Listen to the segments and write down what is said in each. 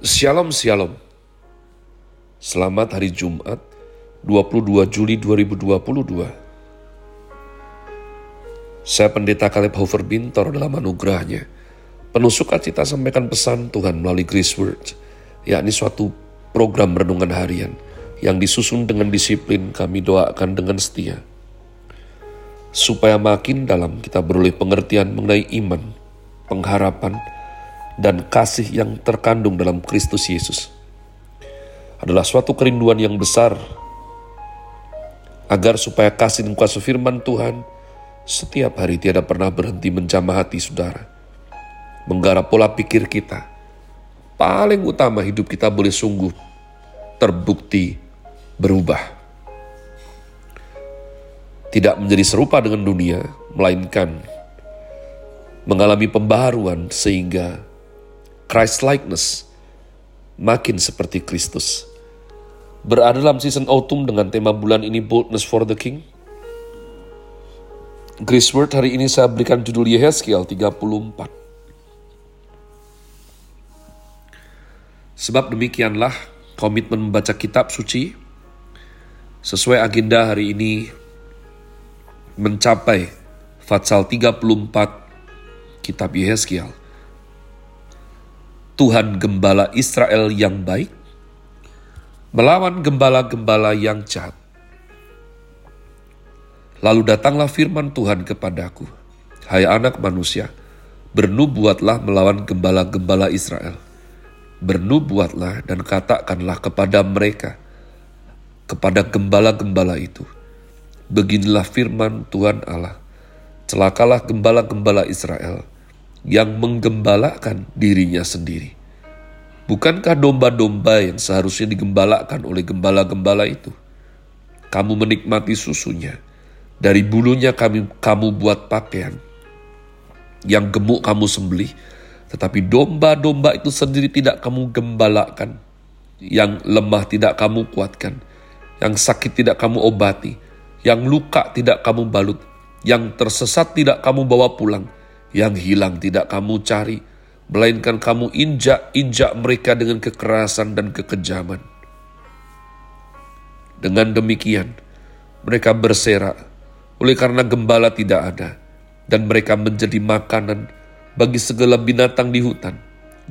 Shalom Shalom. Selamat hari Jumat 22 Juli 2022 Saya Pendeta Caleb Hofer Bintor dalam anugerahnya. Penuh sukacita sampaikan pesan Tuhan melalui Grace Word yakni suatu program renungan harian yang disusun dengan disiplin kami doakan dengan setia. Supaya makin dalam kita beroleh pengertian mengenai iman, pengharapan, dan kasih yang terkandung dalam Kristus Yesus. Adalah suatu kerinduan yang besar agar supaya kasih dan kuasa firman Tuhan setiap hari tiada pernah berhenti menjamah hati saudara. Menggarap pola pikir kita. Paling utama hidup kita boleh sungguh terbukti berubah tidak menjadi serupa dengan dunia, melainkan mengalami pembaharuan sehingga Christ likeness makin seperti Kristus. Berada dalam season autumn dengan tema bulan ini Boldness for the King. Grace Word hari ini saya berikan judul Yehezkiel 34. Sebab demikianlah komitmen membaca kitab suci sesuai agenda hari ini mencapai Fatsal 34 kitab Yehezkiel. Tuhan gembala Israel yang baik melawan gembala-gembala yang jahat. Lalu datanglah firman Tuhan kepadaku, Hai anak manusia, bernubuatlah melawan gembala-gembala Israel. Bernubuatlah dan katakanlah kepada mereka, kepada gembala-gembala itu, Beginilah firman Tuhan Allah. Celakalah gembala-gembala Israel yang menggembalakan dirinya sendiri. Bukankah domba-domba yang seharusnya digembalakan oleh gembala-gembala itu? Kamu menikmati susunya. Dari bulunya kami, kamu buat pakaian. Yang gemuk kamu sembelih. Tetapi domba-domba itu sendiri tidak kamu gembalakan. Yang lemah tidak kamu kuatkan. Yang sakit tidak kamu obati yang luka tidak kamu balut, yang tersesat tidak kamu bawa pulang, yang hilang tidak kamu cari, melainkan kamu injak-injak mereka dengan kekerasan dan kekejaman. Dengan demikian, mereka berserak oleh karena gembala tidak ada, dan mereka menjadi makanan bagi segala binatang di hutan.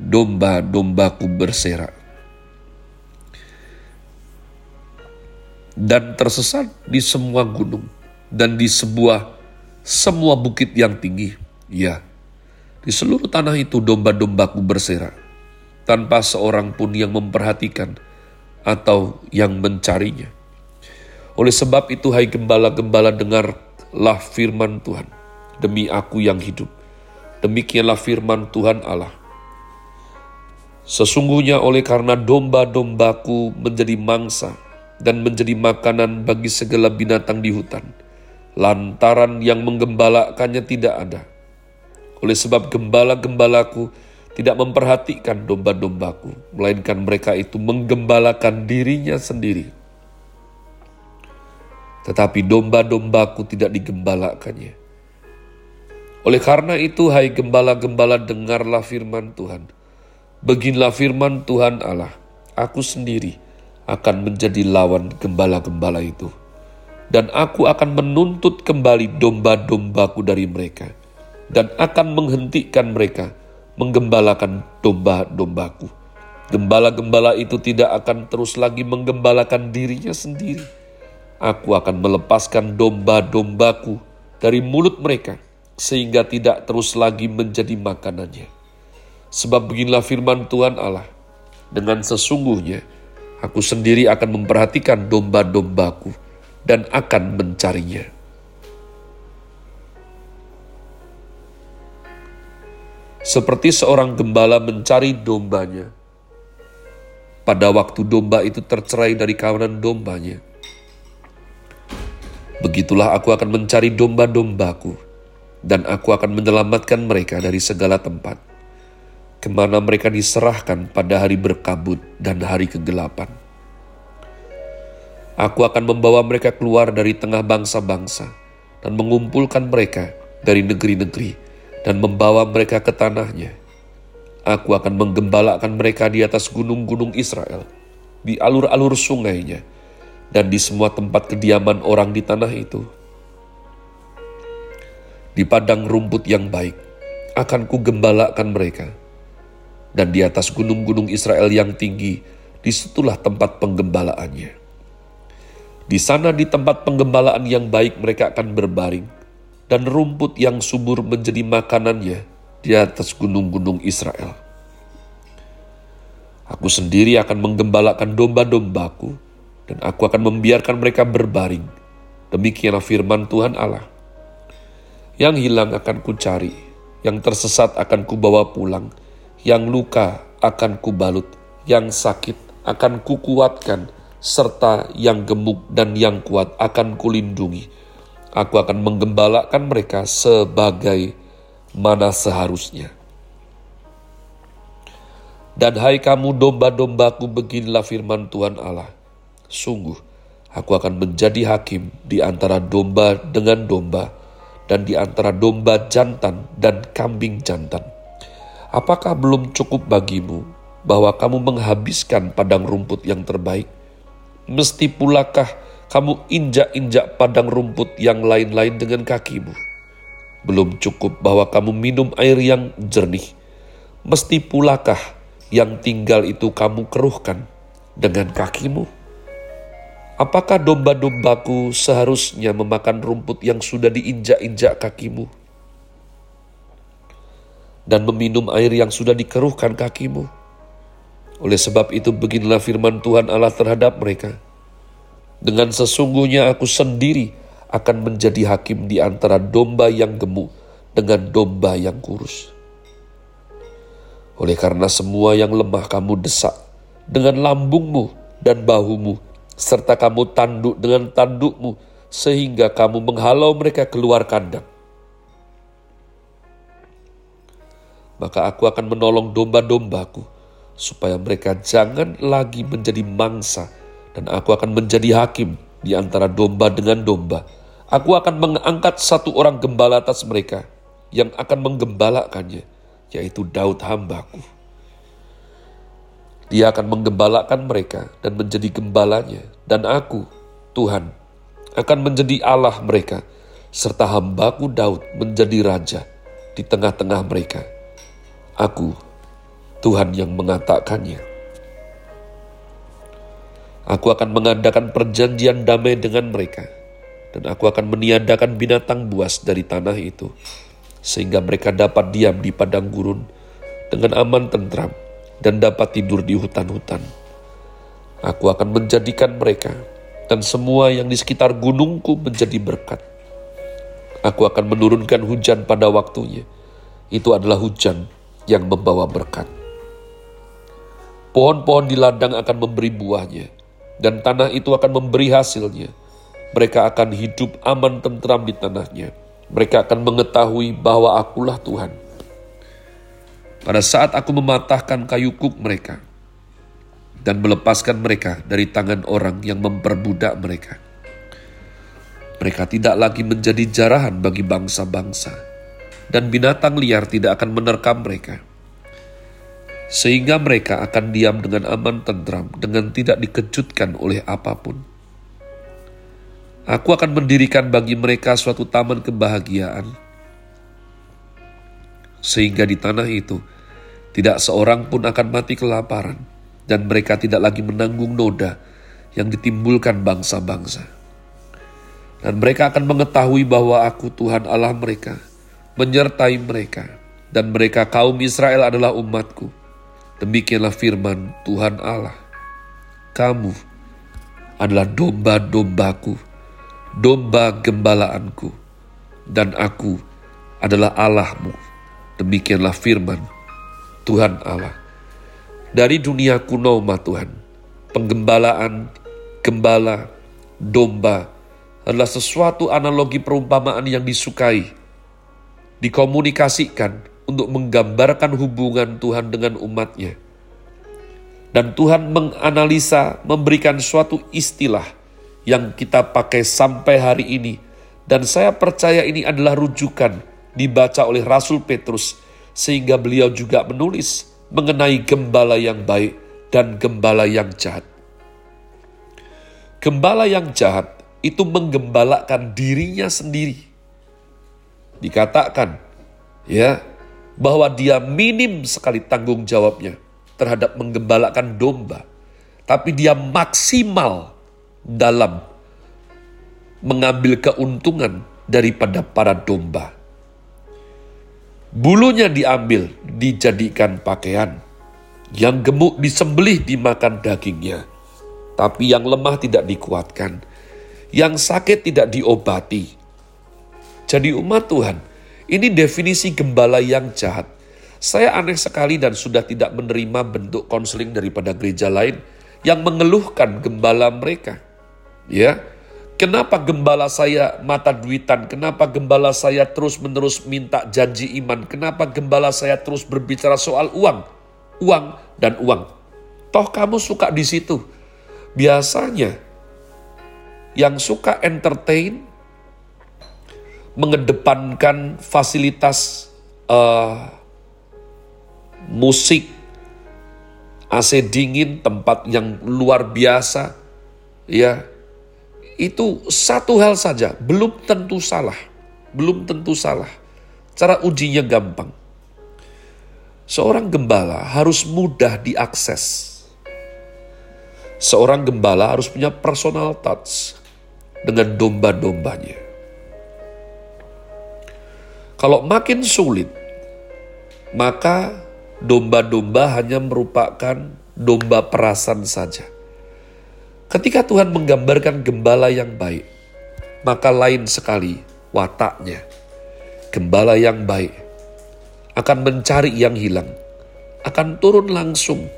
Domba-dombaku berserak. dan tersesat di semua gunung dan di sebuah semua bukit yang tinggi. Ya, di seluruh tanah itu domba-dombaku berserak, tanpa seorang pun yang memperhatikan atau yang mencarinya. Oleh sebab itu, hai gembala-gembala, dengarlah firman Tuhan. Demi aku yang hidup, demikianlah firman Tuhan Allah. Sesungguhnya oleh karena domba-dombaku menjadi mangsa, dan menjadi makanan bagi segala binatang di hutan, lantaran yang menggembalakannya tidak ada. Oleh sebab gembala-gembalaku tidak memperhatikan domba-dombaku, melainkan mereka itu menggembalakan dirinya sendiri. Tetapi domba-dombaku tidak digembalakannya. Oleh karena itu, hai gembala-gembala, dengarlah firman Tuhan. Beginilah firman Tuhan Allah, aku sendiri, akan menjadi lawan gembala-gembala itu. Dan aku akan menuntut kembali domba-dombaku dari mereka, dan akan menghentikan mereka menggembalakan domba-dombaku. Gembala-gembala itu tidak akan terus lagi menggembalakan dirinya sendiri. Aku akan melepaskan domba-dombaku dari mulut mereka, sehingga tidak terus lagi menjadi makanannya. Sebab beginilah firman Tuhan Allah, dengan sesungguhnya Aku sendiri akan memperhatikan domba-dombaku dan akan mencarinya. Seperti seorang gembala mencari dombanya. Pada waktu domba itu tercerai dari kawanan dombanya. Begitulah aku akan mencari domba-dombaku, dan aku akan menyelamatkan mereka dari segala tempat ke mana mereka diserahkan pada hari berkabut dan hari kegelapan. Aku akan membawa mereka keluar dari tengah bangsa-bangsa dan mengumpulkan mereka dari negeri-negeri dan membawa mereka ke tanahnya. Aku akan menggembalakan mereka di atas gunung-gunung Israel, di alur-alur sungainya, dan di semua tempat kediaman orang di tanah itu. Di padang rumput yang baik, akan kugembalakan mereka. Dan di atas gunung-gunung Israel yang tinggi, di situlah tempat penggembalaannya. Di sana di tempat penggembalaan yang baik mereka akan berbaring, dan rumput yang subur menjadi makanannya di atas gunung-gunung Israel. Aku sendiri akan menggembalakan domba-dombaku, dan aku akan membiarkan mereka berbaring. Demikianlah firman Tuhan Allah. Yang hilang akan kucari, yang tersesat akan kubawa pulang, yang luka akan kubalut, yang sakit akan kukuatkan, serta yang gemuk dan yang kuat akan kulindungi. Aku akan menggembalakan mereka sebagai mana seharusnya. Dan hai kamu domba-dombaku beginilah firman Tuhan Allah. Sungguh, aku akan menjadi hakim di antara domba dengan domba, dan di antara domba jantan dan kambing jantan. Apakah belum cukup bagimu bahwa kamu menghabiskan padang rumput yang terbaik? Mesti pulakah kamu injak-injak padang rumput yang lain-lain dengan kakimu? Belum cukup bahwa kamu minum air yang jernih. Mesti pulakah yang tinggal itu kamu keruhkan dengan kakimu? Apakah domba-dombaku seharusnya memakan rumput yang sudah diinjak-injak kakimu? Dan meminum air yang sudah dikeruhkan kakimu? Oleh sebab itu beginilah firman Tuhan Allah terhadap mereka. Dengan sesungguhnya aku sendiri akan menjadi hakim di antara domba yang gemuk dengan domba yang kurus. Oleh karena semua yang lemah kamu desak dengan lambungmu dan bahumu, serta kamu tanduk dengan tandukmu, sehingga kamu menghalau mereka keluar kandang. Maka aku akan menolong domba-dombaku, supaya mereka jangan lagi menjadi mangsa, dan aku akan menjadi hakim di antara domba dengan domba, Aku akan mengangkat satu orang gembala atas mereka yang akan menggembalakannya, yaitu Daud hambaku. Dia akan menggembalakan mereka dan menjadi gembalanya, dan aku, Tuhan, akan menjadi Allah mereka, serta hambaku Daud menjadi raja di tengah-tengah mereka. Aku, Tuhan yang mengatakannya. Aku akan mengadakan perjanjian damai dengan mereka dan aku akan meniadakan binatang buas dari tanah itu, sehingga mereka dapat diam di padang gurun dengan aman tentram dan dapat tidur di hutan-hutan. Aku akan menjadikan mereka dan semua yang di sekitar gunungku menjadi berkat. Aku akan menurunkan hujan pada waktunya. Itu adalah hujan yang membawa berkat. Pohon-pohon di ladang akan memberi buahnya, dan tanah itu akan memberi hasilnya mereka akan hidup aman tentram di tanahnya. Mereka akan mengetahui bahwa akulah Tuhan. Pada saat aku mematahkan kayu kuk mereka dan melepaskan mereka dari tangan orang yang memperbudak mereka. Mereka tidak lagi menjadi jarahan bagi bangsa-bangsa, dan binatang liar tidak akan menerkam mereka. Sehingga mereka akan diam dengan aman tentram, dengan tidak dikejutkan oleh apa pun. Aku akan mendirikan bagi mereka suatu taman kebahagiaan, sehingga di tanah itu tidak seorang pun akan mati kelaparan, dan mereka tidak lagi menanggung noda yang ditimbulkan bangsa-bangsa. Dan mereka akan mengetahui bahwa aku Tuhan Allah mereka, menyertai mereka, dan mereka kaum Israel adalah umatku. Demikianlah firman Tuhan Allah. Kamu adalah domba-dombaku domba gembalaanku, dan aku adalah Allahmu. Demikianlah firman Tuhan Allah. Dari dunia kuno, ma Tuhan, penggembalaan, gembala, domba adalah sesuatu analogi perumpamaan yang disukai, dikomunikasikan untuk menggambarkan hubungan Tuhan dengan umatnya. Dan Tuhan menganalisa, memberikan suatu istilah yang kita pakai sampai hari ini. Dan saya percaya ini adalah rujukan dibaca oleh Rasul Petrus sehingga beliau juga menulis mengenai gembala yang baik dan gembala yang jahat. Gembala yang jahat itu menggembalakan dirinya sendiri. Dikatakan, ya, bahwa dia minim sekali tanggung jawabnya terhadap menggembalakan domba, tapi dia maksimal dalam mengambil keuntungan daripada para domba. Bulunya diambil, dijadikan pakaian. Yang gemuk disembelih dimakan dagingnya. Tapi yang lemah tidak dikuatkan. Yang sakit tidak diobati. Jadi umat Tuhan, ini definisi gembala yang jahat. Saya aneh sekali dan sudah tidak menerima bentuk konseling daripada gereja lain yang mengeluhkan gembala mereka. Ya, Kenapa gembala saya mata duitan? Kenapa gembala saya terus-menerus minta janji iman? Kenapa gembala saya terus berbicara soal uang? Uang dan uang. Toh kamu suka di situ. Biasanya yang suka entertain mengedepankan fasilitas uh, musik, AC dingin, tempat yang luar biasa, ya itu satu hal saja, belum tentu salah. Belum tentu salah. Cara ujinya gampang. Seorang gembala harus mudah diakses. Seorang gembala harus punya personal touch dengan domba-dombanya. Kalau makin sulit, maka domba-domba hanya merupakan domba perasan saja Ketika Tuhan menggambarkan gembala yang baik, maka lain sekali wataknya. Gembala yang baik akan mencari yang hilang, akan turun langsung,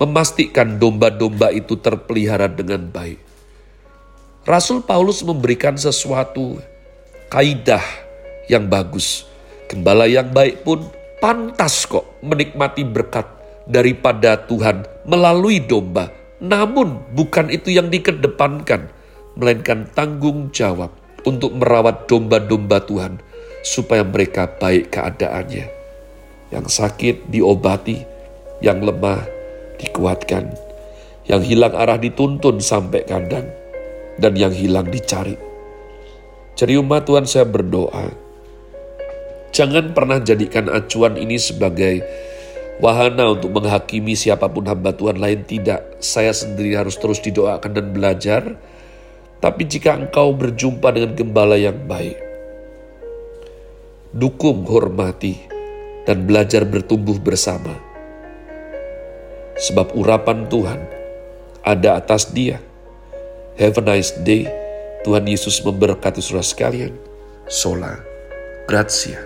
memastikan domba-domba itu terpelihara dengan baik. Rasul Paulus memberikan sesuatu kaidah yang bagus. Gembala yang baik pun pantas kok menikmati berkat daripada Tuhan melalui domba namun bukan itu yang dikedepankan, melainkan tanggung jawab untuk merawat domba-domba Tuhan supaya mereka baik keadaannya. Yang sakit diobati, yang lemah dikuatkan, yang hilang arah dituntun sampai kandang, dan yang hilang dicari. Jadi umat Tuhan saya berdoa, jangan pernah jadikan acuan ini sebagai wahana untuk menghakimi siapa pun hamba Tuhan lain tidak. Saya sendiri harus terus didoakan dan belajar. Tapi jika engkau berjumpa dengan gembala yang baik, dukung, hormati, dan belajar bertumbuh bersama. Sebab urapan Tuhan ada atas dia. Have a nice day. Tuhan Yesus memberkati saudara sekalian. Sola. Grazie.